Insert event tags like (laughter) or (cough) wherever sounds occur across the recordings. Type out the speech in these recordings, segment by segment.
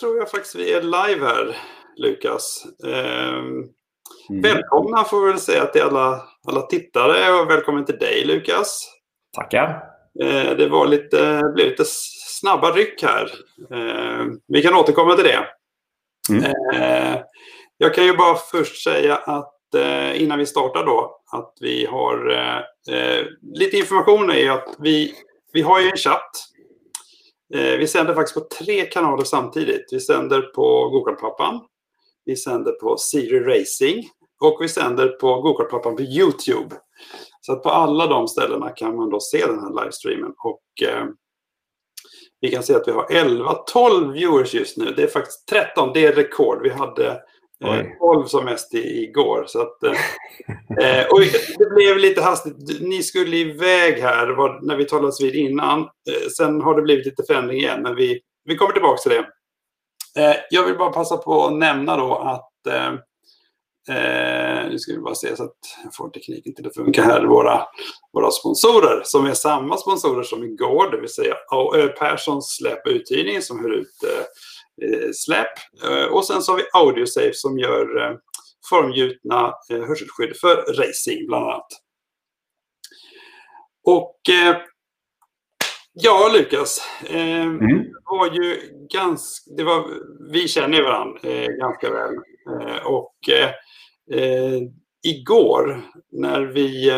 tror jag faktiskt vi är live här, Lukas. Eh, mm. Välkomna får vi väl säga till alla, alla tittare och välkommen till dig, Lukas. Tackar. Eh, det var lite, blev lite snabba ryck här. Eh, vi kan återkomma till det. Mm. Eh, jag kan ju bara först säga att eh, innan vi startar då, att vi har eh, lite information är att vi, vi har ju en chatt Eh, Eh, vi sänder faktiskt på tre kanaler samtidigt. Vi sänder på Gokartpappan, vi sänder på Siri Racing och vi sänder på Gokartpappan på Youtube. Så att på alla de ställena kan man då se den här livestreamen. Och eh, vi kan se att vi har 11-12 viewers just nu. Det är faktiskt 13, det är rekord. Vi hade Eh, 12 som mest igår. Så att, eh, eh, och det blev lite hastigt. Ni skulle iväg här var, när vi talades vid innan. Eh, sen har det blivit lite förändring igen, men vi, vi kommer tillbaka till det. Eh, jag vill bara passa på att nämna då att eh, nu ska vi bara se så att jag får tekniken till att funka här. Våra, våra sponsorer som är samma sponsorer som igår, det vill säga Ö Perssons släp uthyrning som hör ut Eh, släp. Eh, och sen så har vi AudioSafe som gör eh, formgjutna hörselskydd för racing bland annat. Och ja, Lukas. Mm. Det var ju ganska, det var, vi känner ju varandra ganska väl. och igår när vi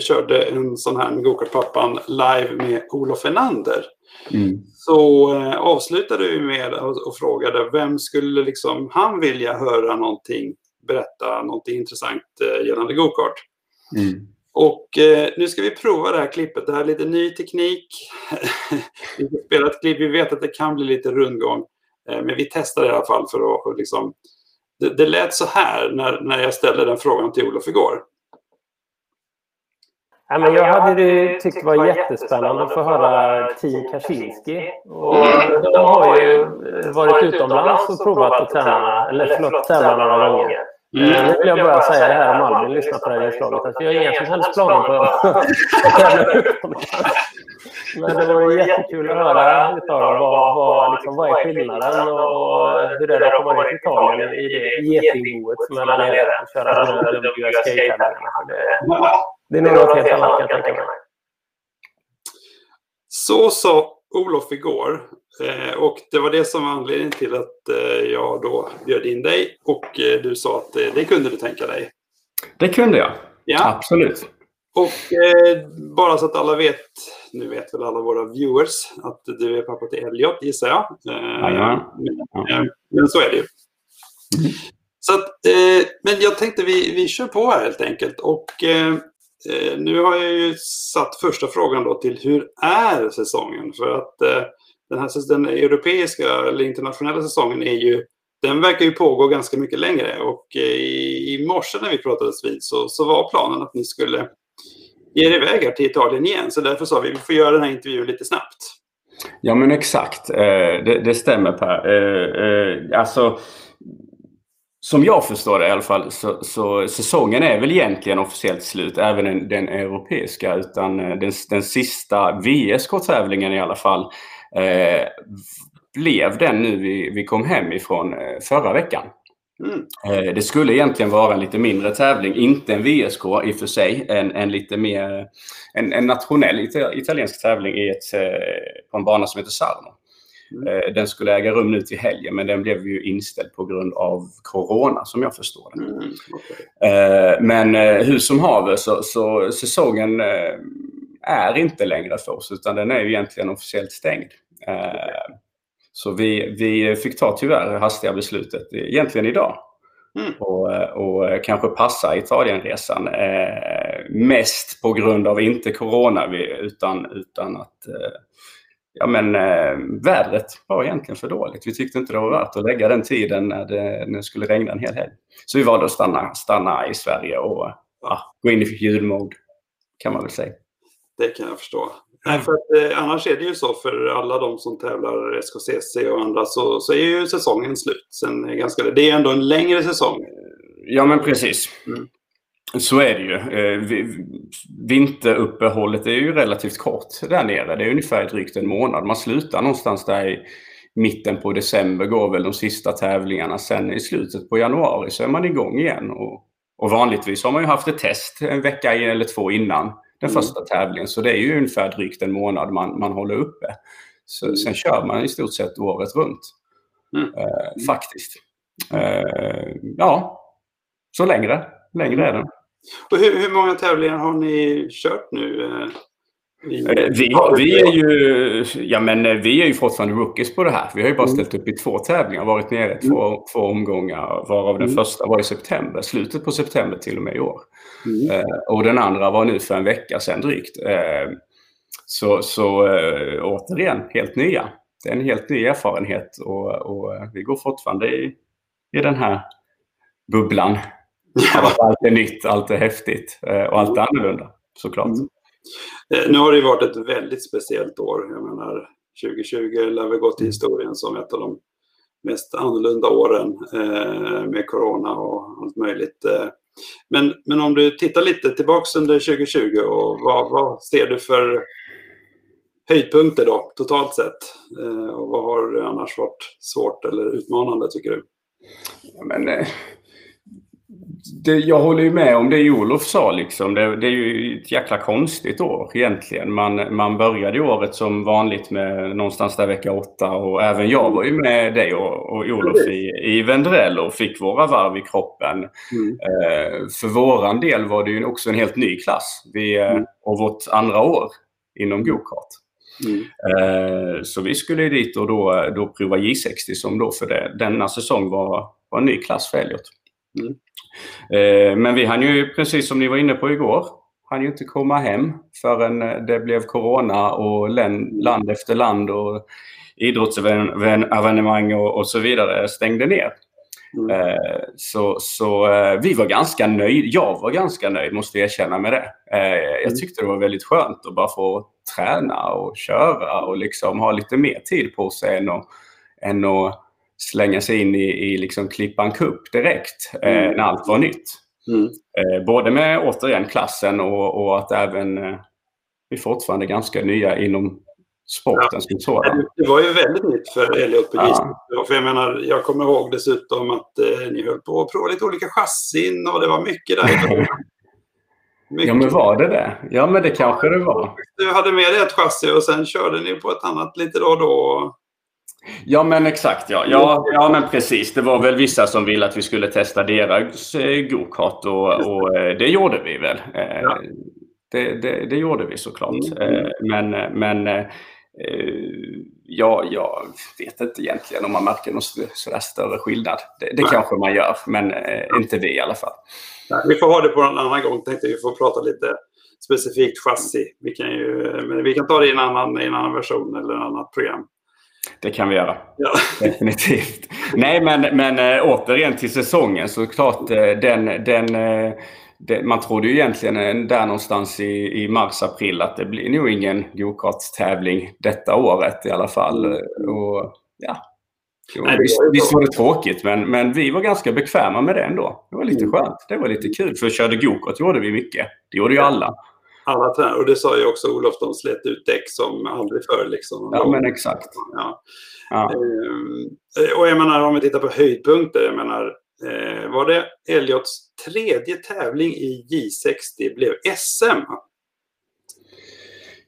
körde en sån här med Gokartpappan live med Olof Enander Mm. Så eh, avslutade vi med och frågade vem skulle liksom han vilja höra någonting, berätta någonting intressant eh, gällande gokart. Mm. Och eh, nu ska vi prova det här klippet. Det här är lite ny teknik. (laughs) vi ska spela ett klipp. Vi vet att det kan bli lite rundgång. Eh, men vi testar i alla fall för att och liksom... Det, det lät så här när, när jag ställde den frågan till Olof igår. Ja, men jag hade det tyckt det var jättespännande att få höra Tio Kaczynski. Och de har ju varit utomlands och provat att träna, eller förlåt, tävla några gånger. Mm. Nu vill jag bara säga det här om Albin lyssnar på det här inslaget. Att jag har inga som helst planer på att tävla utomlands. Men det var jättekul att höra utav. Vad, vad, liksom, vad är skillnaden och hur är det att komma till Italien i det getingboet som är där nere och köra de här WSK-tävlingarna. Det är nog något helt annat kan jag tänka mig. Så sa Olof igår. Eh, och det var det som var anledningen till att eh, jag då bjöd in dig. Och eh, du sa att det kunde du tänka dig. Det kunde jag. Ja. Absolut. Och bara så att alla vet, nu vet väl alla våra viewers, att du är pappa till Elliot gissar jag. ja. Men, men så är det ju. Mm. Så att, men jag tänkte vi, vi kör på här helt enkelt. Och Eh, Eh, nu har jag ju satt första frågan då till hur är säsongen? För att eh, den, här, den europeiska eller internationella säsongen är ju, den verkar ju pågå ganska mycket längre. Och eh, i, i morse när vi pratades vid så, så var planen att ni skulle ge er iväg här till Italien igen. Så därför sa vi att vi får göra den här intervjun lite snabbt. Ja men exakt, eh, det, det stämmer Per. Eh, alltså som jag förstår det i alla fall så, så säsongen är väl egentligen officiellt slut, även den, den europeiska. Utan eh, den, den sista VSK-tävlingen i alla fall eh, blev den nu vi, vi kom hem ifrån eh, förra veckan. Mm. Eh, det skulle egentligen vara en lite mindre tävling, inte en VSK i och för sig, en, en lite mer en, en nationell italiensk tävling i ett, på en bana som heter Sarno. Mm. Eh, den skulle äga rum nu till helgen men den blev ju inställd på grund av Corona som jag förstår det. Mm, okay. Men eh, hur som haver så, så säsongen eh, är inte längre för oss utan den är ju egentligen officiellt stängd. Så vi, vi fick ta tyvärr hastiga beslutet egentligen idag. Mm. Och, och kanske passa Italienresan. Eh, mest på grund av inte Corona utan, utan att eh, ja, men, eh, vädret var egentligen för dåligt. Vi tyckte inte det var värt att lägga den tiden när det, när det skulle regna en hel helg. Så vi valde att stanna, stanna i Sverige och ja, gå in i julmode, kan man väl säga. Det kan jag förstå. Nej, för att, eh, annars är det ju så för alla de som tävlar SKCC och andra så, så är ju säsongen slut. Sen är ganska, det är ändå en längre säsong. Ja, men precis. Mm. Så är det ju. Eh, vinteruppehållet är ju relativt kort där nere. Det är ungefär drygt en månad. Man slutar någonstans där i, mitten på december går väl de sista tävlingarna. Sen i slutet på januari så är man igång igen. Och, och vanligtvis har man ju haft ett test en vecka eller två innan den mm. första tävlingen. Så det är ju ungefär drygt en månad man, man håller uppe. Så, mm. Sen kör man i stort sett året runt. Mm. Eh, faktiskt. Eh, ja, så längre. Längre är den. Och hur, hur många tävlingar har ni kört nu? Eh, eh, vi, vi, är ju, ja, men eh, vi är ju fortfarande rookies på det här. Vi har ju bara mm. ställt upp i två tävlingar, varit nere i två, mm. två omgångar, varav den mm. första var i september, slutet på september till och med i år. Mm. Eh, och den andra var nu för en vecka sedan drygt. Eh, så så eh, återigen, helt nya. Det är en helt ny erfarenhet och, och vi går fortfarande i, i den här bubblan. Ja. Allt är nytt, allt är häftigt eh, och allt är annorlunda såklart. Mm. Eh, nu har det varit ett väldigt speciellt år. Jag menar, 2020 lär väl gå till historien som ett av de mest annorlunda åren eh, med corona och allt möjligt. Men, men om du tittar lite tillbaks under 2020 och vad, vad ser du för höjdpunkter då totalt sett? Och vad har annars varit svårt eller utmanande tycker du? men, det, jag håller ju med om det Olof sa. Liksom. Det, det, är ju ett jäkla konstigt år egentligen. Man, man började året som vanligt med någonstans där vecka åtta och även jag var ju med dig och, och Olof i, i Vendrell och fick våra varv i kroppen. Mm. Eh, för våran del var det ju också en helt ny klass vi, eh, mm. och vårt andra år inom gokart. Mm. Eh, så vi skulle dit och då, då prova J60 som då för det, denna säsong var, var en ny klass för Elliot. Mm. Eh, men vi hann ju, precis som ni var inne på igår, hann ju inte komma hem förrän eh, det blev corona och land efter land och idrottsevenemang och, och så vidare stängde ner. Mm. Eh, så, så vi var ganska nöjda. Jag var ganska nöjd måste jag erkänna med det. Jag mm. tyckte det var väldigt skönt att bara få träna och köra och liksom ha lite mer tid på sig än att, än att slänga sig in i, i liksom Klippan Cup direkt eh, mm. när allt var nytt. Mm. Eh, både med återigen klassen och, och att även eh, vi fortfarande är ganska nya inom sporten ja. som sådan. Det var ju väldigt nytt för Elliot på ja. För jag menar, jag kommer ihåg dessutom att eh, ni höll på att prova lite olika chassin och det var mycket där. (laughs) mycket. Ja, men var det det? Ja, men det kanske det var. Du hade med dig ett chassi och sen körde ni på ett annat lite då och då. Ja men exakt ja. ja. Ja men precis. Det var väl vissa som ville att vi skulle testa deras eh, gokart och, och eh, det gjorde vi väl. Eh, ja. Det, det, det, gjorde vi såklart. Mm. Men, men ja, jag vet inte egentligen om man märker någon sådär större skillnad. Det, det kanske man gör, men inte vi i alla fall. Vi får ha det på en annan gång. Tänkte vi får prata lite specifikt chassi. Vi kan, ju, men vi kan ta det i en annan, i en annan version eller ett annat program. Det kan vi göra. Ja. (laughs) Definitivt. Nej, men, men äh, återigen till säsongen såklart. Äh, den, den, äh, den, man trodde ju egentligen där någonstans i, i mars-april att det blir nog ingen gokartstävling detta året i alla fall. Och, ja. Jo, Nej, visst, visst, var det tråkigt, men, men vi var ganska bekväma med det ändå. Det var lite mm. skönt. Det var lite kul, för körde gokart gjorde vi mycket. Det gjorde ju alla alla tränare. Och det sa ju också Olof, de slet ut däck som aldrig förr. Liksom. Ja, men exakt. Ja. Ja. Eh, och jag menar, om vi tittar på höjdpunkter. Jag menar, eh, var det Elliots tredje tävling i J60 blev SM?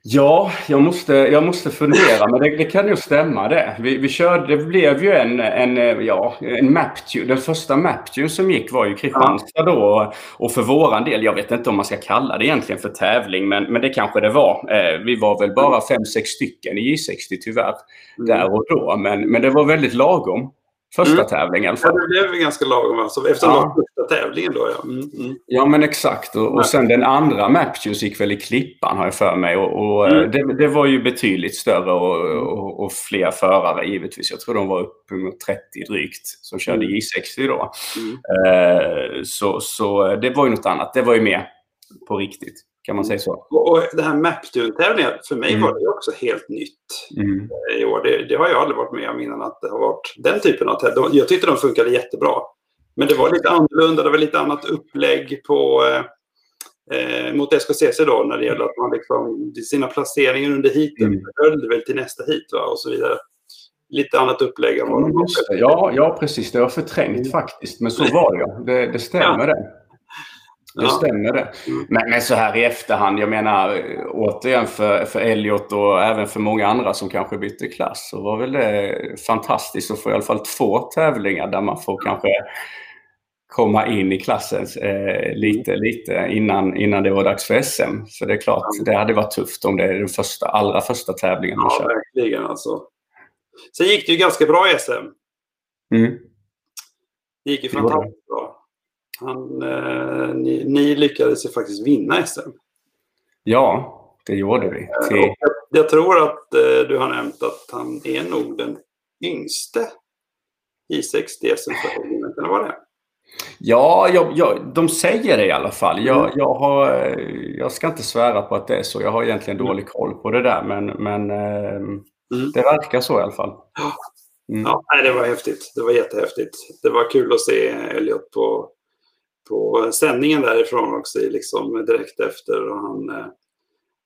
Ja, jag måste, jag måste fundera, men det, det kan ju stämma det. Vi, vi körde, det blev ju en, en, ja, en maptune. Den första maptune som gick var ju Kristianstad då. Och för våran del, jag vet inte om man ska kalla det egentligen för tävling, men, men det kanske det var. Eh, vi var väl bara fem sex stycken i J60 tyvärr, mm. där och då. Men, men det var väldigt lagom. Första mm. tävlingen i alla fall. Ja, det blev ganska lagom alltså. Efter ja. Tävlingen då ja. Mm, mm. Ja men exakt. Och, och sen den andra Maptures gick väl i Klippan har jag för mig. Och, och mm. det, det, var ju betydligt större och, och, och, fler förare givetvis. Jag tror de var uppemot 30 drygt som körde mm. J60 då. Mm. Eh, så, så det var ju något annat. Det var ju mer på riktigt. Kan man säga så? Och, det här Maptune-tävlingen, för mig mm. var det också helt nytt mm. i år. Det, det, har jag aldrig varit med om innan att det har varit den typen av tävling. Jag tyckte de funkade jättebra. Men det var lite annorlunda, det var lite annat upplägg på, eh, mot SKCC då när det gäller att man liksom, sina placeringar under heaten mm. höll väl till nästa hit va? och så vidare. lite annat upplägg än vad ja, ja, precis. Det var förträngt mm. faktiskt. Men så var det. Ja, ja. Det det. Stämmer det. Det ja. stämmer det. Mm. Men, men, så här i efterhand, jag menar återigen för, för Elliot och även för många andra som kanske bytte klass så var väl det fantastiskt att få i alla fall två tävlingar där man får kanske komma in i klassen eh, lite, lite innan, innan det var dags för SM. Så det är klart, det hade varit tufft om det är den första, allra första tävlingen man ja, kör. verkligen alltså. Sen gick det ju ganska bra i SM. Mm. Det gick ju fantastiskt bra. Han, eh, ni, ni, lyckades ju faktiskt vinna SM. Ja, det gjorde vi. Eh, Till... Jag, jag, tror att eh, du har nämnt att han är nog den yngste i 60 SM-föreningen. Eller vad det är? Ja, jag, jag, de säger det i alla fall. Jag, mm. jag, har, jag ska inte svära på att det är så. Jag har egentligen mm. dålig koll på det där, men, men eh, mm. det verkar så i alla fall. Mm. Ja, det var häftigt. Det var jättehäftigt. Det var kul att se Elliot på, på sändningen därifrån också, liksom direkt efter. Och han, eh,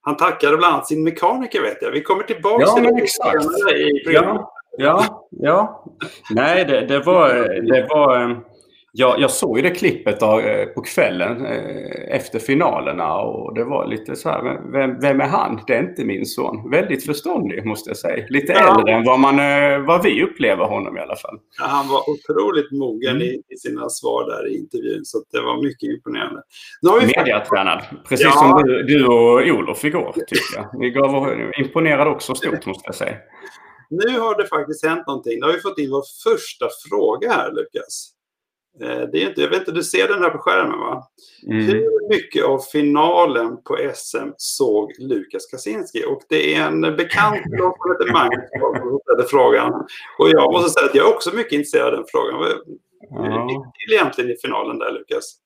han tackade bland annat sin mekaniker, vet jag. Vi kommer tillbaka ja, till det exakt. i programmet. Ja, ja, ja. Nej, det, det var... (laughs) Det var eh, jag, jag såg ju det klippet eh, på kvällen eh, efter finalerna och det var lite så här, vem, vem, är han? Det är inte min son. Väldigt förståndig måste jag säga. Lite ja. äldre än vad, man, eh, vad vi upplever honom i alla fall. Ja, han var otroligt mogen mm. i, i, sina svar där i intervjun så det var mycket imponerande. Mediatränad, precis ja. som du, du och Olof igår tycker jag. Ni gav, imponerade också stort måste jag säga. Nu har det faktiskt hänt någonting. Nu har vi fått in vår första fråga här Lukas. Eh, det är inte, jag vet inte, du ser den här på skärmen va? Mm. Hur mycket av finalen på SM såg Lukas Kaczynski? Och det är en bekant som Magnus som ställde frågan. Och jag måste säga att jag är också mycket intresserad av den frågan. Hur gick det egentligen i finalen där Lukas?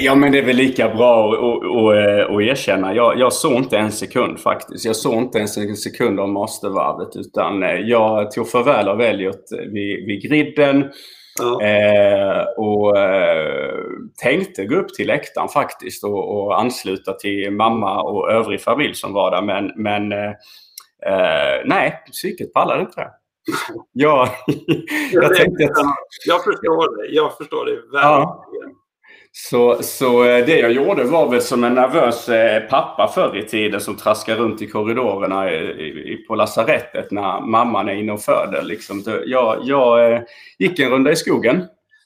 Ja, men det är väl lika bra att, att, att erkänna. Jag, jag såg inte en sekund faktiskt. Jag såg inte ens en sekund av Mastervarvet utan eh, jag tog farväl av Elliot vid, vid griden. Ja. Eh, och eh, tänkte gå upp till läktaren faktiskt och, och, ansluta till mamma och övrig familj som var där. Men, men eh, eh nej, psyket pallade inte det. (laughs) Ja, (laughs) jag, tänkte att... jag förstår det. Jag förstår det verkligen. Ja. Så, så eh, det jag gjorde var väl som en nervös eh, pappa förr i tiden som traskar runt i korridorerna på lasarettet när mamman är inne och föder. Liksom. Jag, jag eh, gick en runda i skogen.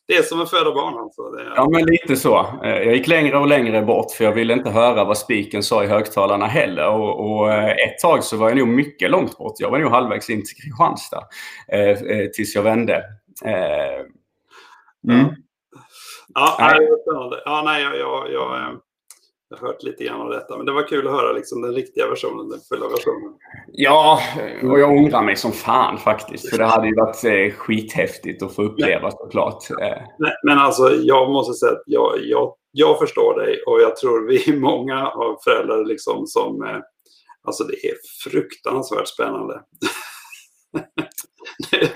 Det är som att föda barn alltså? Är... Ja, men lite så. Jag gick längre och längre bort för jag ville inte höra vad spiken sa i högtalarna heller. Och, och ett tag så var jag nog mycket långt bort. Jag var nog halvvägs in till Kristianstad tills jag vände. Mm. Ja, nej. Ja, nej, jag, jag, jag, eh, jag har hört lite grann av detta. Men det var kul att höra liksom, den riktiga versionen, den fulla versionen. Ja, och jag ångrar mig som fan faktiskt. För det hade ju varit eh, skithäftigt att få uppleva såklart. Eh. Nej, men alltså, jag måste säga att jag, jag, jag förstår dig och jag tror vi är många av föräldrar liksom som... Eh, alltså det är fruktansvärt spännande. (laughs)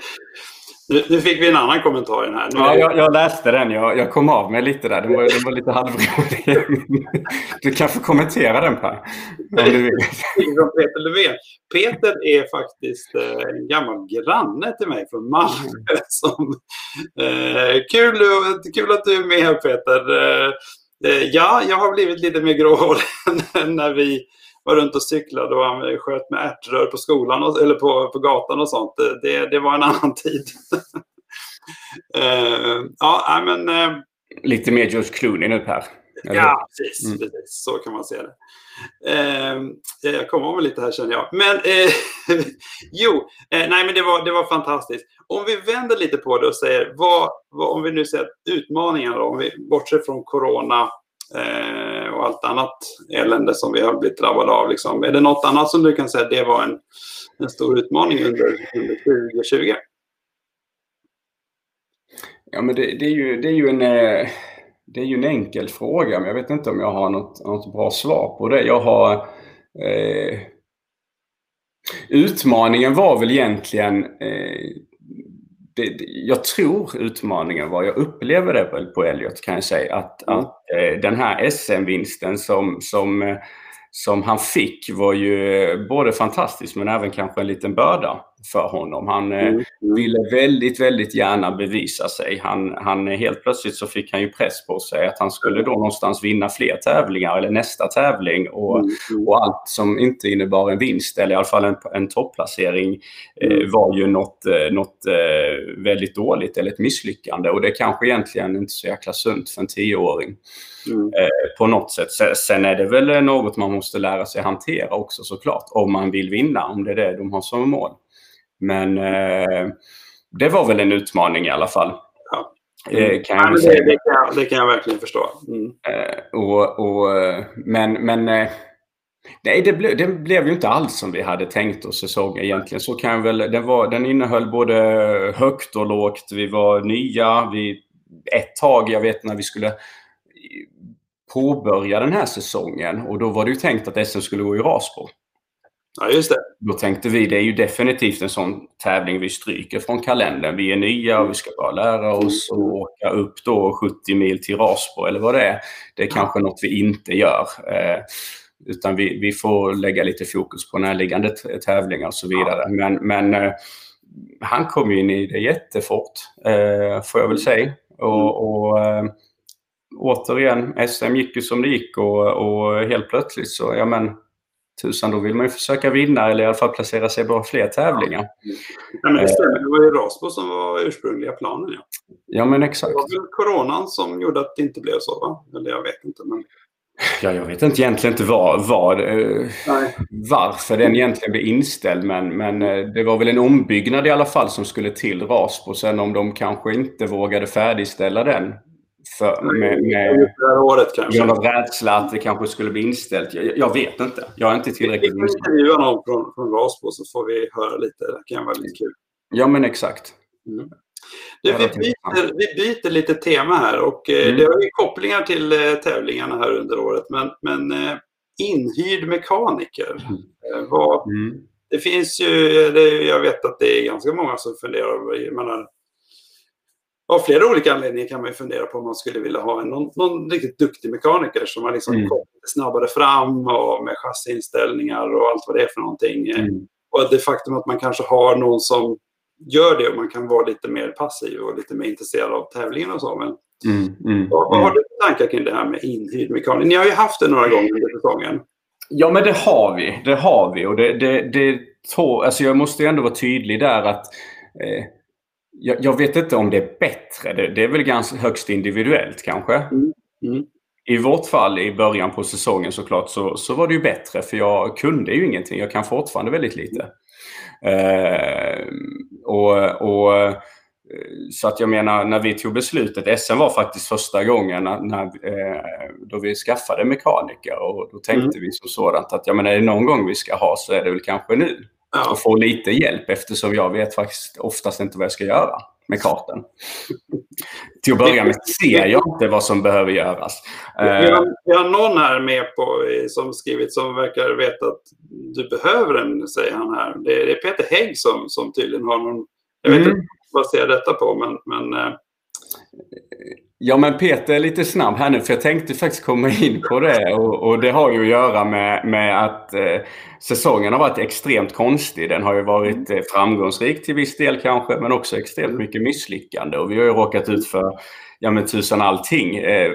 Nu, nu, fick vi en annan kommentar här. Nu ja, jag, jag, läste den. Jag, jag kom av mig lite där. Den var, den var lite halvrolig. (laughs) Du kan få kommentera den Per. Om du vill. Peter Löfven. Peter är faktiskt eh, en gammal granne till mig från Malmö. (laughs) Som, eh, kul, kul att du är med här Peter. Eh, ja, jag har blivit lite mer gråhårig (laughs) när vi var runt och cyklade och han sköt med ärtrör på skolan och, eller på, på gatan och sånt. Det, det var en annan (laughs) tid. uh, ja, men... Uh, Lite mer George Clooney nu Per. Ja, precis, mm. precis. Så kan man se det. Eh, jag kommer av lite här känner jag. Men eh, (laughs) jo, eh, nej men det var, det var fantastiskt. Om vi vänder lite på det och säger, vad, vad om vi nu säger utmaningar då, om vi bortser från corona eh, och allt annat elände som vi har blivit drabbade av. Liksom. Är det något annat som du kan säga det var en, en stor utmaning under, under 2020? Ja, men det, det, är ju, det, är ju en, eh, det är ju en enkel fråga, men jag vet inte om jag har något, något bra svar på det. Jag har... Eh, utmaningen var väl egentligen eh, det, jag tror utmaningen var, jag upplever det väl på Elliot kan jag säga, att, mm. att eh, den här SM-vinsten som, som, eh, som han fick var ju både fantastisk men även kanske en liten börda för honom. Han mm. Mm. ville väldigt, väldigt gärna bevisa sig. Han, han, helt plötsligt så fick han ju press på sig att han skulle då någonstans vinna fler tävlingar eller nästa tävling. Och, mm. mm. och allt som inte innebar en vinst eller i alla fall en, en topplacering eh, var ju något, eh, något eh, väldigt dåligt eller ett misslyckande. Och det är kanske egentligen inte så jäkla sunt för en tioåring. Mm. Eh, på något sätt. Sen är det väl något man måste lära sig hantera också såklart. Om man vill vinna, om det är det de har som mål. Men eh, det var väl en utmaning i alla fall. Ja. Mm. Kan jag ja, det, det, kan jag, det, kan jag, verkligen förstå. Mm. Eh, och, och, men men eh, nej, det, ble, det blev ju inte alls som vi hade tänkt oss säsongen egentligen. Så kan väl, den, var, den innehöll både högt och lågt. Vi var nya. Vi, ett tag, jag vet när vi skulle påbörja den här säsongen och då var det ju tänkt att SM skulle gå i Rasbo. Ja, just det. Då tänkte vi, det är ju definitivt en sån tävling vi stryker från kalendern. Vi är nya och vi ska bara lära oss att åka upp då 70 mil till Rasbo eller vad det är. Det är kanske något vi inte gör. Eh, utan vi, vi får lägga lite fokus på närliggande tävlingar och så vidare. Men, men eh, han kom in i det jättefort, eh, får jag väl säga. Och, och eh, återigen, SM gick ju som det gick och, och helt plötsligt så, ja men tusan, då vill man ju försöka vinna eller i alla fall placera sig på fler tävlingar. Ja, men det stämmer. Det var ju Rasbo som var ursprungliga planen. Ja, ja men exakt. Det var väl coronan som gjorde att det inte blev så, va? Eller jag vet inte. Men... Ja, jag vet inte egentligen inte var, var, eh, varför den egentligen blev inställd. Men, men eh, det var väl en ombyggnad i alla fall som skulle till Rasbo. Sen om de kanske inte vågade färdigställa den för, med, med, året kanske. grund av rädsla att det kanske skulle bli inställt. Jag, jag vet inte. Jag är inte tillräckligt Vi kan intervjua någon från, från Rasbo så får vi höra lite. Det kan vara lite kul. Ja, men exakt. Mm. Du, vi, byter, vi byter lite tema här och eh, mm. det har ju kopplingar till eh, tävlingarna här under året. Men, men eh, inhyrd mekaniker. Vad, mm. Det finns ju, det, jag vet att det är ganska många som funderar. Jag menar, av flera olika anledningar kan man ju fundera på om man skulle vilja ha en, någon, någon riktigt duktig mekaniker som har liksom mm. kommit snabbare fram och med chassiinställningar och allt vad det är för någonting. Mm. Och det faktum att man kanske har någon som gör det och man kan vara lite mer passiv och lite mer intresserad av tävlingen och så. Men mm, mm, vad, vad, har du för tankar kring det här med inhyrd mekaniker? Ni har ju haft det några gånger under säsongen. Ja, men det har vi. Det har vi. Och det, det, det, alltså jag måste ändå vara tydlig där att eh, jag, jag, vet inte om det är bättre. Det, det är väl ganska högst individuellt kanske. Mm. Mm. I vårt fall i början på säsongen såklart så, så var det ju bättre för jag kunde ju ingenting. Jag kan fortfarande väldigt lite. Eh, och, och, eh, så att jag menar när vi tog beslutet, SM var faktiskt första gången när, när eh, då vi skaffade mekaniker och då tänkte mm. vi som sådant att ja, men är det någon gång vi ska ha så är det väl kanske nu ja. och få lite hjälp eftersom jag vet faktiskt oftast inte vad jag ska göra med kartan. Till att börja med ser jag inte vad som behöver göras. Vi har, vi har någon här med på, som skrivit som verkar veta att du behöver den, säger han här. Det är, det är Peter Hägg som, som tydligen har någon... Jag vet mm. inte vad ser detta på, men... men eh, Ja, men Peter är lite snabb här nu för jag tänkte faktiskt komma in på det. Och, och det har ju att göra med, med att eh, säsongen har varit extremt konstig. Den har ju varit eh, framgångsrik till viss del kanske, men också extremt mycket misslyckande. Och vi har ju råkat ut för ja, men tusan allting. Eh,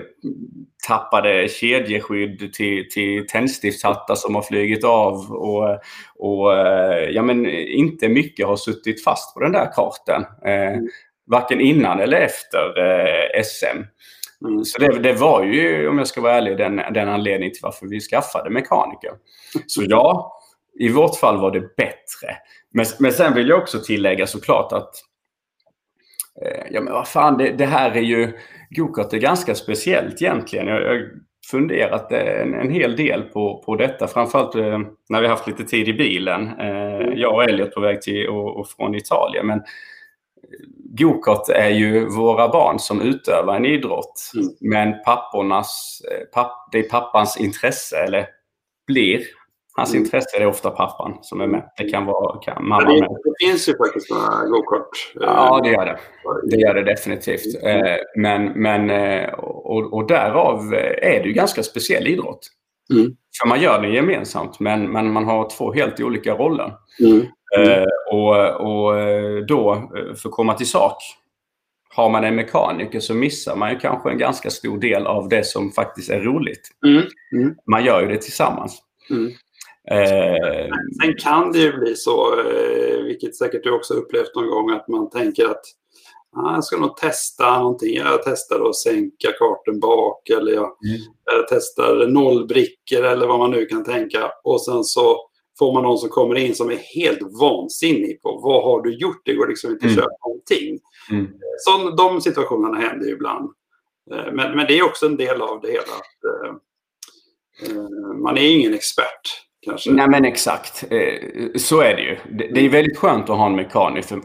tappade kedjeskydd till, till tändstifthattar som har flugit av. Och, och eh, ja, men inte mycket har suttit fast på den där kartan. Eh, varken innan eller efter eh, SM. Mm. Så det, det, var ju, om jag ska vara ärlig, den, den anledningen till varför vi skaffade mekaniker. Så ja, i vårt fall var det bättre. Men, men sen vill jag också tillägga såklart att eh, ja men vad fan, det, det här är ju... Gokart är ganska speciellt egentligen. Jag har funderat en, en hel del på, på detta. Framförallt eh, när vi haft lite tid i bilen. Eh, jag och Elliot på väg till och, och från Italien. Men gokart är ju våra barn som utövar en idrott. Mm. Men pappornas, eh, papp, det är pappans intresse, eller blir hans mm. intresse, det är ofta pappan som är med. Det kan vara kan mamma det, med. Det finns ju faktiskt några gokart. Eh, ja, det gör det. Det gör det definitivt. Mm. Eh, men, men, och, och därav är det ju ganska speciell idrott. Mm. För man gör det gemensamt, men, men man har två helt olika roller. Mm. Mm. och, och då, för att komma till sak, har man en mekaniker så missar man ju kanske en ganska stor del av det som faktiskt är roligt. Mm. Mm. Man gör ju det tillsammans. Mm. Eh, Sen kan det ju bli så, eh, vilket säkert du också upplevt någon gång, att man tänker att ah, jag ska nog testa någonting. Jag testar att sänka karten bak eller jag, mm. jag testar nollbrickor eller vad man nu kan tänka. Och sen så får man någon som kommer in som är helt vansinnig på vad har du gjort? Det går liksom inte att mm. köra någonting. Mm. Så de situationerna händer ju ibland. Eh, men, men det är också en del av det hela. Att, eh, eh man är ingen expert. Kanske. Nej men exakt. Eh, så är det ju. Det är väldigt skönt att ha en mekaniker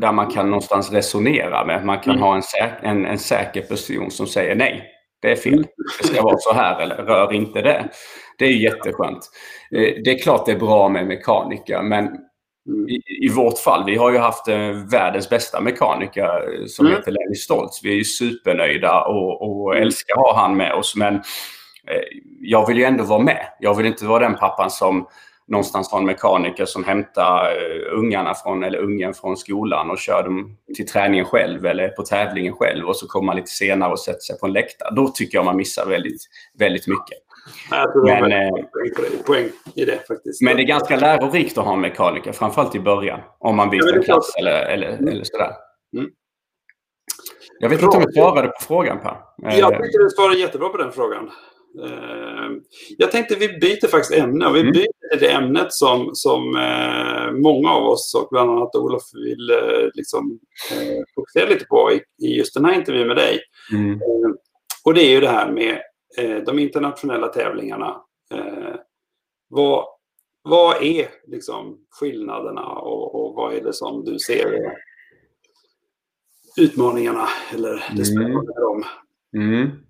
där man kan någonstans resonera med. Man kan mm. ha en, säk en, en säker person som säger nej, det är fel. Det ska vara så här eller rör inte det. Det är jätteskönt. Eh, det är klart det är bra med mekaniker men i, i vårt fall, vi har ju haft eh, världens bästa mekaniker som mm. heter Lenny Stoltz. Vi är ju supernöjda och, och mm. älskar att ha han med oss. Men Eh, jag vill ju ändå vara med. Jag vill inte vara den pappan som någonstans har en mekaniker som hämtar eh, ungarna från, eller ungen från skolan och kör dem till träningen själv eller på tävlingen själv och så kommer man lite senare och sätter sig på en läktare. Då tycker jag man missar väldigt, väldigt mycket. Jag tror men, det eh, poäng i det faktiskt. Men det är ganska lärorikt att ha en mekaniker, framförallt i början. Om man byter ja, klass eller, eller, mm. eller sådär. Mm. Jag vet inte om jag svarade på frågan Per. Jag tycker du svarade jättebra på den frågan. Eh, jag tänkte vi byter faktiskt ämne och vi mm. byter till det ämnet som, som eh, många av oss och bland annat Olof vill eh, liksom, fokusera lite på i, i, just den här intervjun med dig. Mm. och det är ju det här med de internationella tävlingarna. vad, vad är liksom skillnaderna och, och vad är det som du ser utmaningarna eller det mm. spännande med dem? Mm.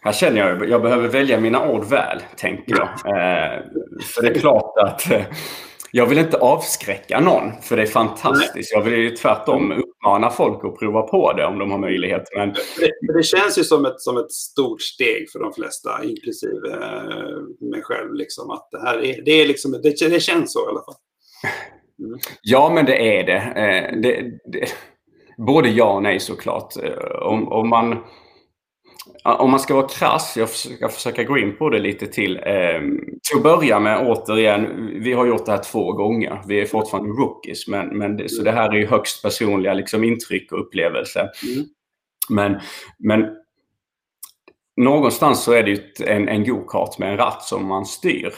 Här känner jag jag behöver välja mina ord väl, tänker jag. (laughs) Eh, för det är klart att eh, jag vill inte avskräcka någon, för det är fantastiskt. Jag vill ju tvärtom uppmana folk att prova på det om de har möjlighet. Men... Det, det känns ju som ett, som ett stort steg för de flesta, inklusive eh, mig själv. Liksom, att det, här är, det, är liksom, det, det känns så i alla fall. Mm. Ja, men det är det. Eh, det, det. Både ja och nej såklart. Eh, om, om man om man ska vara krass, jag ska försöka gå in på det lite till. Eh, till att börja med, återigen, vi har gjort det här två gånger. Vi är fortfarande rookies, men, men det, så det här är ju högst personliga liksom, intryck och upplevelser. Mm. Men, men någonstans så är det ju en, en go-kart med en ratt som man styr.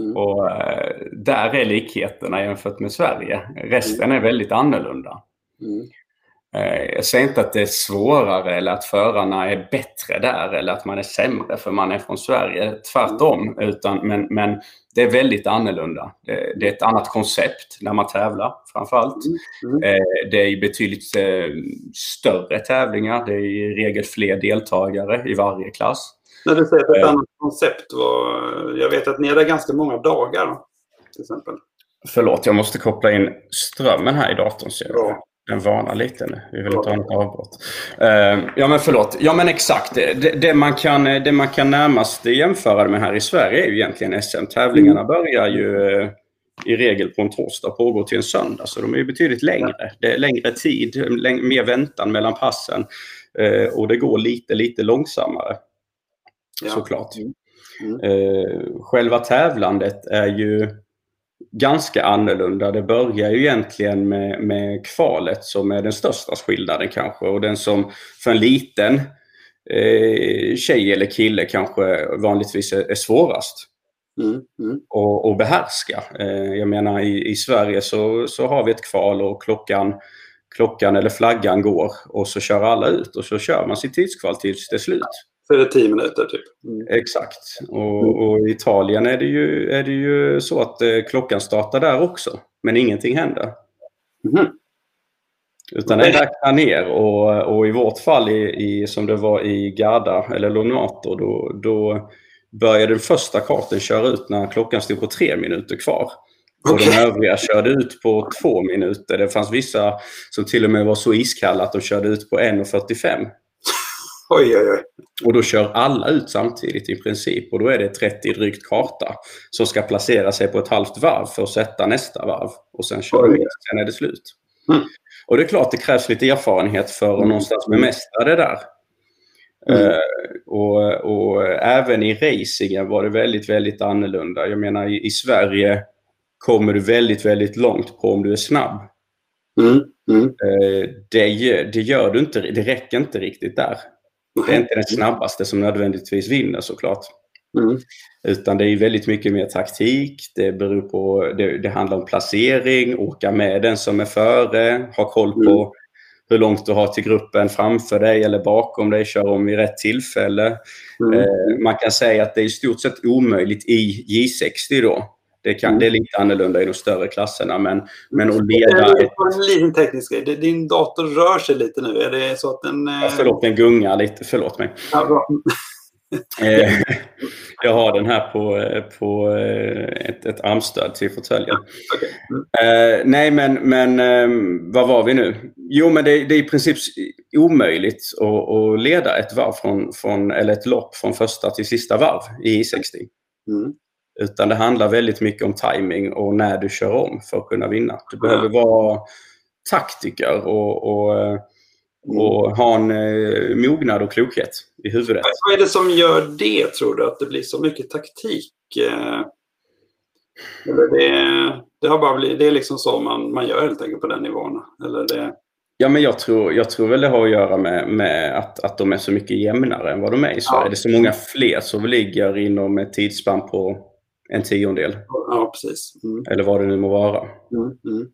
Mm. Och eh, där är likheterna jämfört med Sverige. Resten mm. är väldigt annorlunda. Eh, jag säger inte att det är svårare eller att förarna är bättre där eller att man är sämre för man är från Sverige. Tvärtom. Utan, men, men det är väldigt annorlunda. Det, det är ett annat koncept när man tävlar framförallt. Mm. Mm. Det är betydligt eh, större tävlingar. Det är i regel fler deltagare i varje klass. När du säger ett annat koncept, jag vet att ni är där ganska många dagar till exempel. Förlåt, jag måste koppla in strömmen här i datorn. Så jag den varnar lite nu. Vi vill inte ha något avbrott. Uh, ja men förlåt. Ja men exakt. Det, det, man kan, det man kan närmast jämföra med här i Sverige är ju egentligen SM. Tävlingarna mm. börjar ju uh, i regel på en torsdag och pågår till en söndag. Så de är ju betydligt längre. Det är längre tid, mer väntan mellan passen. Uh, och det går lite, lite långsammare. Ja. Såklart. Mm. Mm. själva tävlandet är ju ganska annorlunda. Det börjar ju egentligen med, med kvalet som är den största skillnaden kanske och den som för en liten eh, tjej eller kille kanske vanligtvis är, är svårast. Mm, mm. Och, och behärska. Eh, jag menar i, i Sverige så, så har vi ett kval och klockan, klockan eller flaggan går och så kör alla ut och så kör man sitt tidskval tills det är slut. Är det tio minuter typ. Mm. Exakt. Och, och, i Italien är det ju, är det ju så att eh, klockan startar där också. Men ingenting händer. Mm. Utan den räknar ner och, och i vårt fall, i, i, som det var i Garda eller Lonato, då, då började den första karten köra ut när klockan stod på tre minuter kvar. Och okay. de övriga körde ut på två minuter. Det fanns vissa som till och med var så iskalla att de körde ut på 1.45. Oj, oj, oj. Och då kör alla ut samtidigt i princip. Och då är det 30 drygt karta som ska placera sig på ett halvt varv för att sätta nästa varv. Och sen kör de sen är det slut. Mm. Och det är klart det krävs lite erfarenhet för att mm. någonstans bemästra det där. Mm. Uh, och, och, även i racingen var det väldigt, väldigt annorlunda. Jag menar i, i Sverige kommer du väldigt, väldigt långt på om du är snabb. Mm. Mm. Uh, det, det gör du inte, det räcker inte riktigt där. Det är inte den snabbaste som nödvändigtvis vinner såklart. Mm. Utan det är väldigt mycket mer taktik. Det, beror på, det, det, handlar om placering, åka med den som är före, ha koll på mm. hur långt du har till gruppen framför dig eller bakom dig, köra om vid rätt tillfälle. Mm. Eh, man kan säga att det är i stort sett omöjligt i J60 då. Det, kan, mm. det är lite annorlunda i de större klasserna, men, men att leda... En liten teknisk grej. Din dator rör sig lite nu. Är det så att den... Ja, förlåt, den gungar lite. Förlåt mig. Ja, bra. (laughs) Eh, jag har den här på, eh, på eh, ett, ett armstöd till fåtöljen. Okay. Mm. Nej, men, men uh, vad var vi nu? Jo, men det, det är i princip omöjligt att, att, leda ett varv från, från, eller ett lopp från första till sista varv i I60. Mm. Utan det handlar väldigt mycket om timing och när du kör om för att kunna vinna. Du behöver vara taktiker och, och, mm. och ha en eh, mognad och klokhet i huvudet. Vad är det som gör det, tror du? Att det blir så mycket taktik? Eh, eller det, det, har bara blivit, det är liksom så man, man gör helt enkelt på den nivån? Eller det... Ja, men jag tror, jag tror väl det har att göra med, med att, att de är så mycket jämnare än vad de är i Sverige. Ja. Det är så många fler som ligger inom ett tidsspann på en tiondel. Ja, precis. Mm. Eller vad det nu må vara. Mm, mm.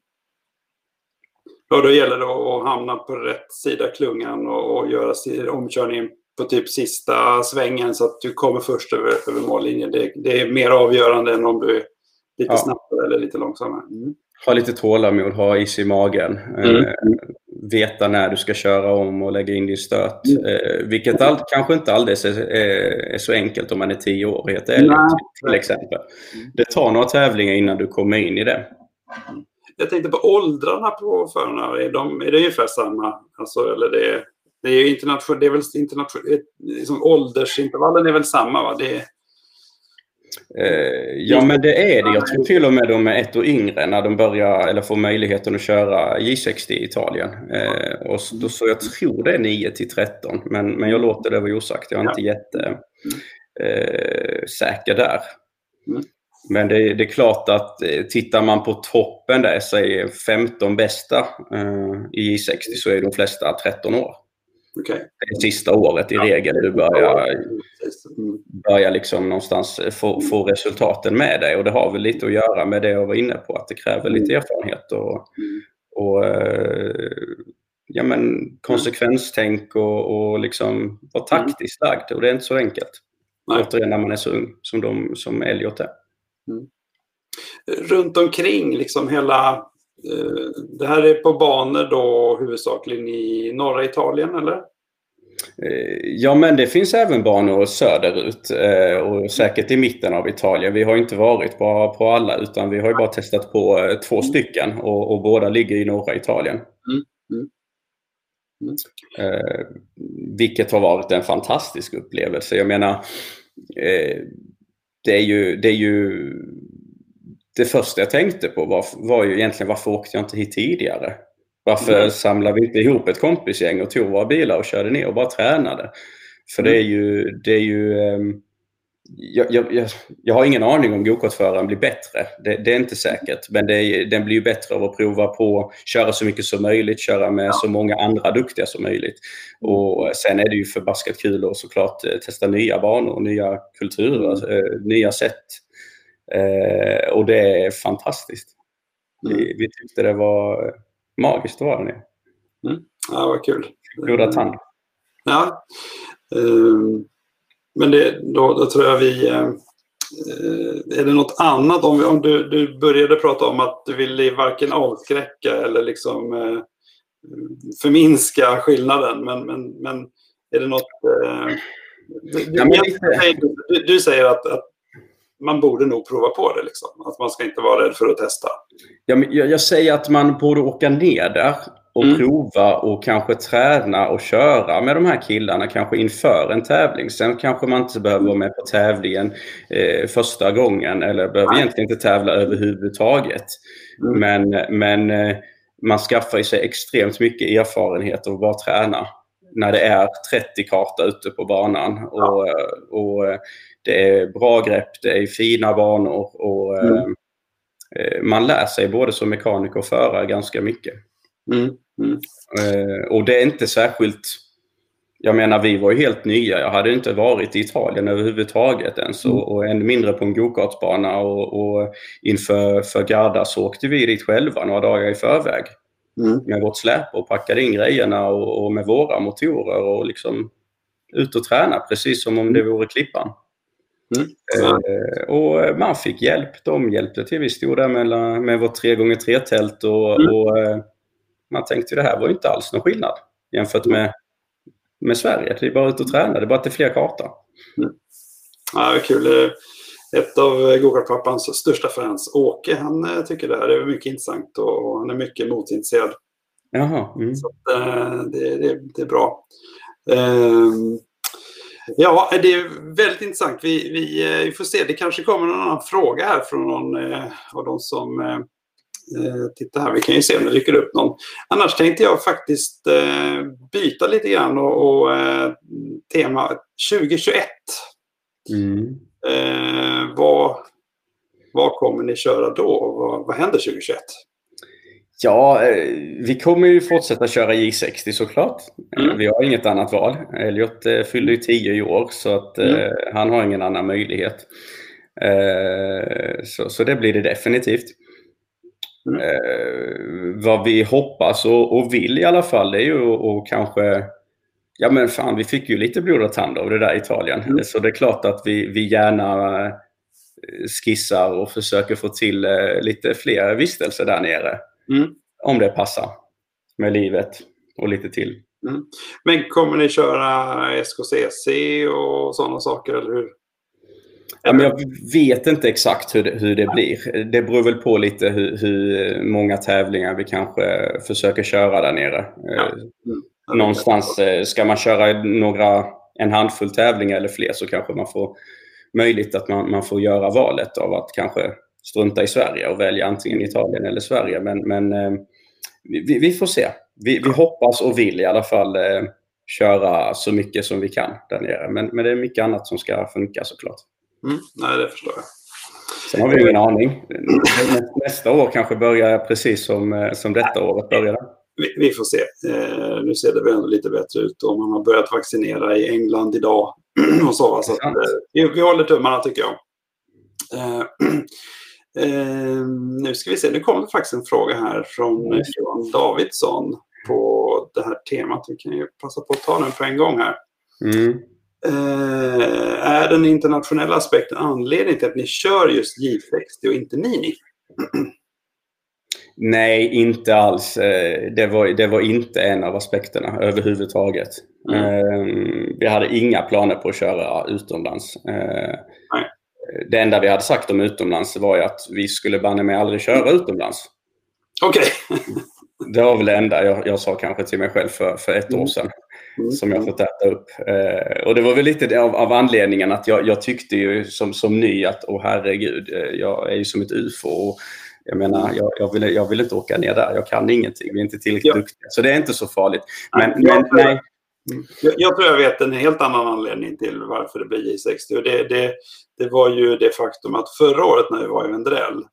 Ja, då gäller det att hamna på rätt sida klungan och, och göra omkörningen på typ sista svängen så att du kommer först över, över mållinjen. Det, det, är mer avgörande än om du är lite ja. snabbare eller lite långsammare. Mm. Ha lite tålamod, ha is i magen. Mm. Eh, veta när du ska köra om och lägga in din stöt. Mm. Eh, vilket all, kanske inte alldeles är, är, är, så enkelt om man är tio år, helt ärligt, till exempel. Det tar några tävlingar innan du kommer in i det. Jag tänkte på åldrarna på förarna. Är, de, är det ungefär samma? Alltså, eller det, det är ju internationellt, det är väl internationellt, liksom åldersintervallen är väl samma? Va? Det, Eh, ja, men det är det. Jag tror till och med de är ett år yngre när de börjar eller får möjligheten att köra J60 i Italien. Eh, och så, så jag tror det är 9 till 13, men, men jag låter det vara osagt. Jag är inte jättesäker eh, där. Mm. Men det, det, är klart att eh, tittar man på toppen där, säg 15 bästa eh, i J60, så är de flesta 13 år. Okay. Det sista året i regel du börjar, börjar liksom någonstans få, få resultaten med dig. Och det har väl lite att göra med det jag var inne på, att det kräver lite erfarenhet och, och eh, ja, men konsekvenstänk och, och liksom vara taktiskt lagd. Och det är inte så enkelt. Nej. Återigen när man är så ung som, de, som Elliot är. Mm. Runt omkring liksom hela Eh, det här är på banor då huvudsakligen i norra Italien, eller? Eh, ja, men det finns även banor söderut eh, och säkert i mitten av Italien. Vi har inte varit på, på alla utan vi har bara testat på två stycken och, och båda ligger i norra Italien. Mm. Mm. Mm. Eh, vilket har varit en fantastisk upplevelse. Jag menar, eh, det, är ju, det är ju det första jag tänkte på var, var ju egentligen varför åkte jag inte hit tidigare? Varför mm. samlade vi inte ihop ett kompisgäng och tog våra bilar och körde ner och bara tränade? För mm. det är ju... Det är ju um, jag, jag, jag, har ingen aning om gokartföraren blir bättre. Det, det, är inte säkert. Men är, den blir bättre av att prova på att köra så mycket som möjligt, köra med så många andra duktiga som möjligt. Mm. Och Sen är det ju förbaskat kul att såklart eh, testa nya banor, nya kulturer, mm. nya sätt Eh, och det är fantastiskt. Mm. Vi, vi, tyckte det var magiskt där nere. Mm. Ja, vad kul. Goda tand. Ja. Um, men det, då, då, tror jag vi... Uh, är det något annat? Om, vi, om du, du började prata om att du ville varken avskräcka eller liksom förminska skillnaden. Men, men, men är det något... Du, du, du, säger att, att man borde nog prova på det. Liksom. Att man ska inte vara rädd för att testa. Ja, jag, jag säger att man borde åka ner där och mm. prova och kanske träna och köra med de här killarna kanske inför en tävling. Sen kanske man inte behöver vara med på tävlingen eh, första gången eller behöver egentligen inte tävla överhuvudtaget. Mm. Men, men eh, man skaffar sig extremt mycket erfarenhet av att bara träna när det är 30 karta ute på banan. Och, och det är bra grepp, det är fina banor och mm. eh, man lär sig både som mekaniker och förare ganska mycket. Mm. Mm. Eh, och det är inte särskilt... Jag menar, vi var ju helt nya. Jag hade inte varit i Italien överhuvudtaget ens mm. och, och ännu mindre på en gokartsbana. Och, och inför för Garda så åkte vi dit själva några dagar i förväg mm. med vårt släp och packade in grejerna och, och, med våra motorer och liksom ut och träna precis som om det vore Klippan. Mm. Eh, och man fick hjälp. De hjälpte till. Vi stod där med, med vårt 3x3-tält och, mm. och eh, man tänkte det här var inte alls någon skillnad jämfört med, med Sverige. Det är bara ut och träna, det är bara att det är fler kartor. Mm. Ja, kul. Ett av gokartpappans största fans, Åke, han eh, tycker det här är mycket intressant och han är mycket motintresserad. Jaha. Mm. Så det, det, det, är bra. Ja, det är väldigt intressant. Vi, vi, eh, vi, får se, det kanske kommer någon annan fråga här från någon eh, av de som Eh, titta här, vi kan ju se om det dyker upp någon. Annars tänkte jag faktiskt eh, byta lite grann och, och eh, tema 2021. Mm. Eh, vad, vad kommer ni köra då? Vad, vad händer 2021? Ja, eh, vi kommer ju fortsätta köra J60 såklart. Mm. Vi har inget annat val. Elliot eh, fyllde ju 10 i år så att mm. han har ingen annan möjlighet. Så, så det blir det definitivt. Mm. Eh, vad vi hoppas och, och, vill i alla fall är ju att kanske Ja men fan, vi fick ju lite blod och tand av det där i Italien. Mm. Så det är klart att vi, vi gärna eh, skissar och försöker få till eh, lite fler vistelser där nere. Mm. Om det passar med livet och lite till. Mm. Men kommer ni köra SKCC och sådana saker, eller hur? Ja, men jag vet inte exakt hur det, hur det blir. Det beror väl på lite hur, hur, många tävlingar vi kanske försöker köra där nere. Ja. Mm. Någonstans eh, ska man köra några, en handfull tävlingar eller fler så kanske man får möjligt att man, man får göra valet av att kanske strunta i Sverige och välja antingen Italien eller Sverige. Men, men eh, vi, vi, får se. Vi, vi, hoppas och vill i alla fall eh, köra så mycket som vi kan där nere. Men, men det är mycket annat som ska funka såklart. Mm, nej, det förstår jag. Sen har vi ingen aning. Nästa år kanske börjar precis som, eh, som detta året började. Vi, vi, får se. Eh, nu ser det väl ändå lite bättre ut och man har börjat vaccinera i England idag. (clears throat) och så, så att, eh, vi, vi håller tummarna tycker jag. Eh, (clears throat) eh, nu ska vi se, nu kommer faktiskt en fråga här från mm. Johan Davidsson på det här temat. Vi kan ju passa på att ta den på en gång här. Mm. Eh, är den internationella aspekten anledning till att ni kör just J60 och inte Nini? (clears throat) Nej, inte alls. Eh, det var, det var inte en av aspekterna överhuvudtaget. Mm. Eh, vi hade inga planer på att köra utomlands. Nej. Det enda vi hade sagt om utomlands var ju att vi skulle banne mig aldrig köra utomlands. Okej. Okay. (laughs) det var väl det enda jag, jag sa kanske till mig själv för, för ett mm. år sedan. Mm. Som jag fått äta upp. Eh, och det var väl lite av, av anledningen att jag, jag, tyckte ju som, som ny att, åh herregud, eh, jag är ju som ett ufo. Och jag menar, jag, jag, vill, jag vill inte åka ner där. Jag kan ingenting. Vi är inte tillräckligt ja. duktiga. Så det är inte så farligt. Men, nej, men, nej. Jag, jag, tror jag vet en helt annan anledning till varför det blir J60. Och det, det, det var ju det faktum att förra året när vi var i Vendrell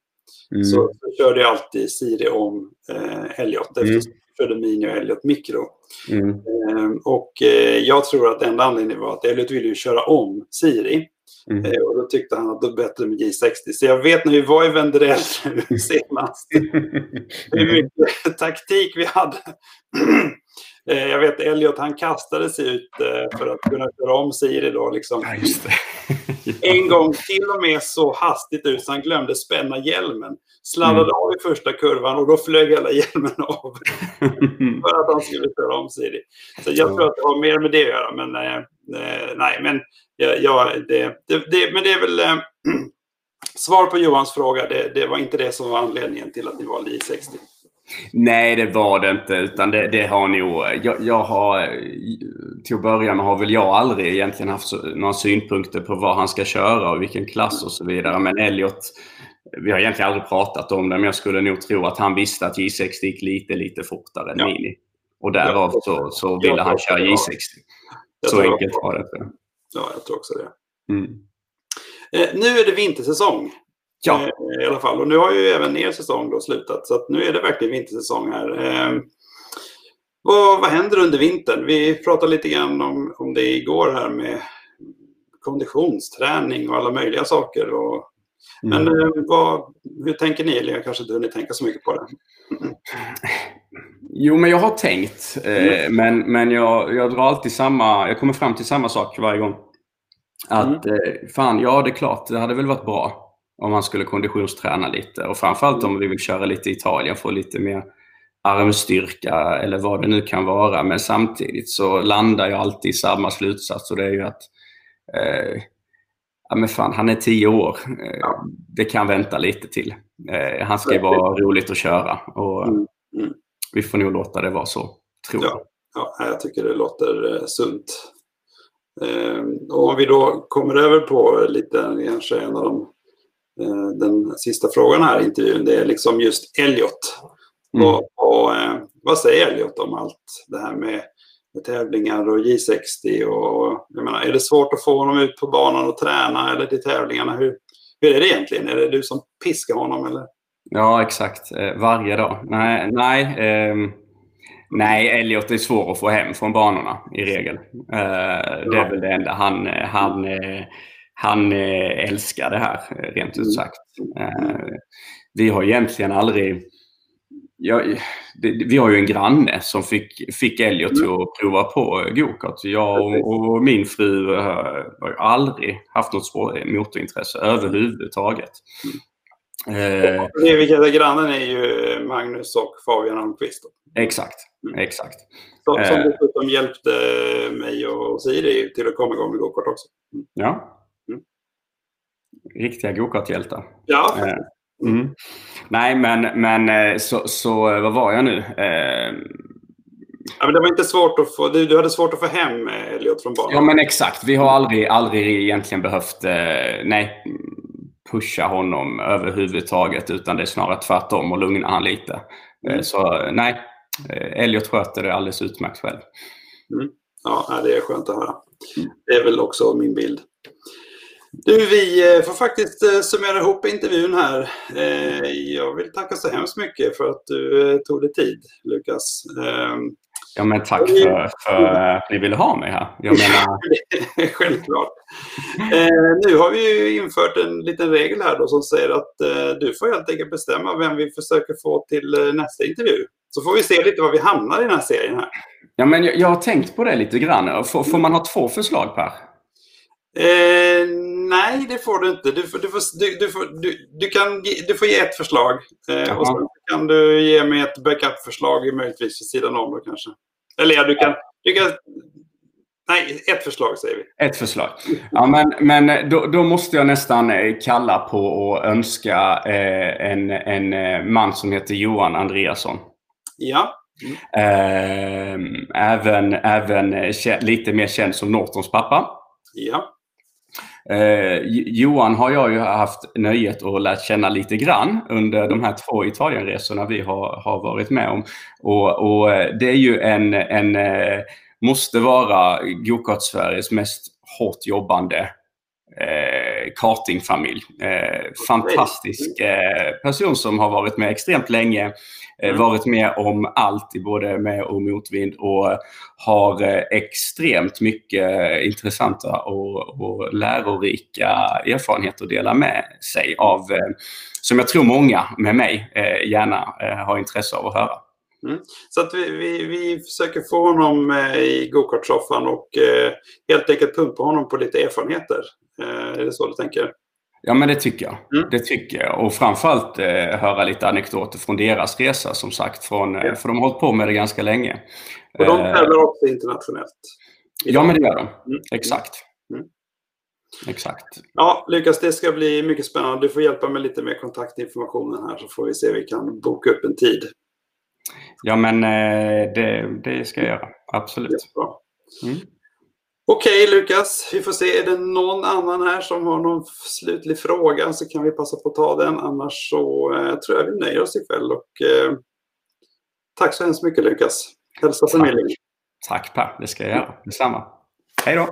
mm. så, körde jag alltid Siri om eh, Elliot. Mm körde Mini och Elliot Micro. Mm. Ehm, och eh, jag tror att enda anledningen var att Elliot ville ju köra om Siri. Mm. Eh, och då tyckte han att det var bättre med J60. Så jag vet när vi var i Vendrell (laughs) senast hur mycket taktik vi hade. (clears throat) Eh, jag vet Elliot han kastade sig ut för att kunna köra om Siri då. Liksom. (laughs) Ja, en gång till och med så hastigt ut så han glömde spänna hjälmen. Sladdade mm. av i första kurvan och då flög hela hjälmen av. (laughs) för att han skulle köra om Siri. Så jag tror att det har mer med det att göra. Men eh, nej, men, ja, det, det, det, men det är väl... Eh, (clears throat) svar på Johans fråga, det, det, var inte det som var anledningen till att ni valde I60. Nej, det var det inte. Utan det, det har nog... Jag, jag, har... Till att börja med har väl jag aldrig egentligen haft några synpunkter på vad han ska köra och vilken klass och så vidare. Men Elliot, vi har egentligen aldrig pratat om det, men jag skulle nog tro att han visste att J60 gick lite, lite fortare än ja. Mini. Och därav så, så ville han köra J60. Så enkelt var det. Ja, jag tror också det. Mm. Eh, nu är det vintersäsong. Ja. Eh, I alla fall. Och nu har ju även er säsong då slutat. Så nu är det verkligen vintersäsong här. Eh, vad, vad händer under vintern? Vi pratade lite grann om, om det igår här med konditionsträning och alla möjliga saker. Och, mm. Men eh, vad, hur tänker ni? Eller jag kanske inte hunnit tänka så mycket på det. Jo, men jag har tänkt. Eh, mm. Men, men jag, jag drar alltid samma... Jag kommer fram till samma sak varje gång. Att mm. eh, fan, ja det är klart, det hade väl varit bra om man skulle konditionsträna lite. Och framförallt om vi vill köra lite i Italien, få lite mer armstyrka eller vad det nu kan vara. Men samtidigt så landar jag alltid i samma slutsats och det är ju att eh, ja, men fan, han är tio år. Eh, det kan vänta lite till. Eh, han ska ju vara roligt att köra och mm. Mm. vi får nog låta det vara så, tror jag. Ja, jag tycker det låter eh, sunt. Eh, och om vi då kommer över på lite, kanske en av de den sista frågan här i intervjun, det är liksom just Elliot. Mm. Och, och eh, vad säger Elliot om allt det här med, med tävlingar och J60? Och, jag menar, är det svårt att få honom ut på banan och träna eller till tävlingarna? Hur, hur är det egentligen? Är det du som piskar honom? Eller? Ja, exakt. Eh, varje dag. Nej, nej, eh, nej, Elliot är svår att få hem från banorna i regel. Eh, det är väl det enda. Han, han eh, han eh, älskar det här, eh, rent ut mm. sagt. Eh, vi har egentligen aldrig... Ja, det, vi har ju en granne som fick, fick Elliot mm. att prova på gokart. Jag och, och, min fru har aldrig haft något motorintresse överhuvudtaget. Mm. Eh, vilka grannen är ju Magnus och Fabian Almqvist. Exakt, mm. exakt. Som, som dessutom hjälpte mig och Siri till att komma igång med gokart också. Ja, riktiga gokarthjältar. Ja, eh, mm. Nej, men, men eh, så, så vad var jag nu? Eh, ja, men det var inte svårt att få, du, du hade svårt att få hem Elliot från banan. Ja, men exakt. Vi har aldrig, aldrig egentligen behövt nej, pusha honom överhuvudtaget, utan det är snarare tvärtom och lugna han lite. Mm. Så nej, Elliot sköter det alldeles utmärkt själv. Mm. Ja, det är skönt att höra. Mm. Det är väl också min bild. Du, vi eh, får faktiskt eh, summera ihop intervjun här. Eh, jag vill tacka så hemskt mycket för att du tog dig tid, Lukas. Ehm, ja, men tack för, för att ni ville ha mig här. Jag menar... (laughs) Självklart. nu har vi infört en liten regel här då som säger att du får helt enkelt bestämma vem vi försöker få till nästa intervju. Så får vi se lite var vi hamnar i den här serien här. Ja, men jag, jag har tänkt på det lite grann. Får, får man ha två förslag Per? Eh, nej, det får du inte. Du, får, du, får, du, du, får, du, du, kan, du får ge ett förslag. Eh, och så kan du ge mig ett backup-förslag möjligtvis vid sidan om då kanske. Eller ja, du kan, du kan... Nej, ett förslag säger vi. Ett förslag. Ja, men, men då, då måste jag nästan eh, kalla på och önska eh, en, en eh, man som heter Johan Andreasson. Ja. Mm. även även lite mer känd som Nortons pappa. Ja. Eh, Johan har jag ju haft nöjet att lära känna lite grann under de här två Italienresorna vi har, har varit med om. Och, och eh, det är ju en, en eh, måste vara Gokart-Sveriges mest hårt jobbande eh, kartingfamilj. Eh, fantastisk eh, person som har varit med extremt länge Eh, mm. varit med om allt i både med och motvind och har eh, extremt mycket intressanta och, och lärorika erfarenheter att dela med sig av, eh, som jag tror många med mig gärna har intresse av att höra. Mm. Så att vi, vi, vi försöker få honom i gokartsoffan och helt enkelt pumpa honom på lite erfarenheter. Är det så du tänker? Ja, men det tycker jag. Mm. Det tycker jag. Och framförallt eh, höra lite anekdoter från deras resa som sagt. Från, eh, ja. För de har hållit på med det ganska länge. Och de eh, tävlar också internationellt. Ja, men det gör de. Mm. Exakt. Mm. Exakt. Ja, Lukas, det ska bli mycket spännande. Du får hjälpa mig lite med kontaktinformationen här så får vi se om vi kan boka upp en tid. Ja, men det, det ska jag göra. Absolut. Mm. Okej okay, Lukas, vi får se. Är det någon annan här som har någon slutlig fråga så kan vi passa på att ta den. Annars så eh, tror jag vi nöjer oss ikväll. Och, eh, tack så hemskt mycket Lukas. Hälsa familjen. Tack Per, det ska jag göra. Detsamma. Hej då.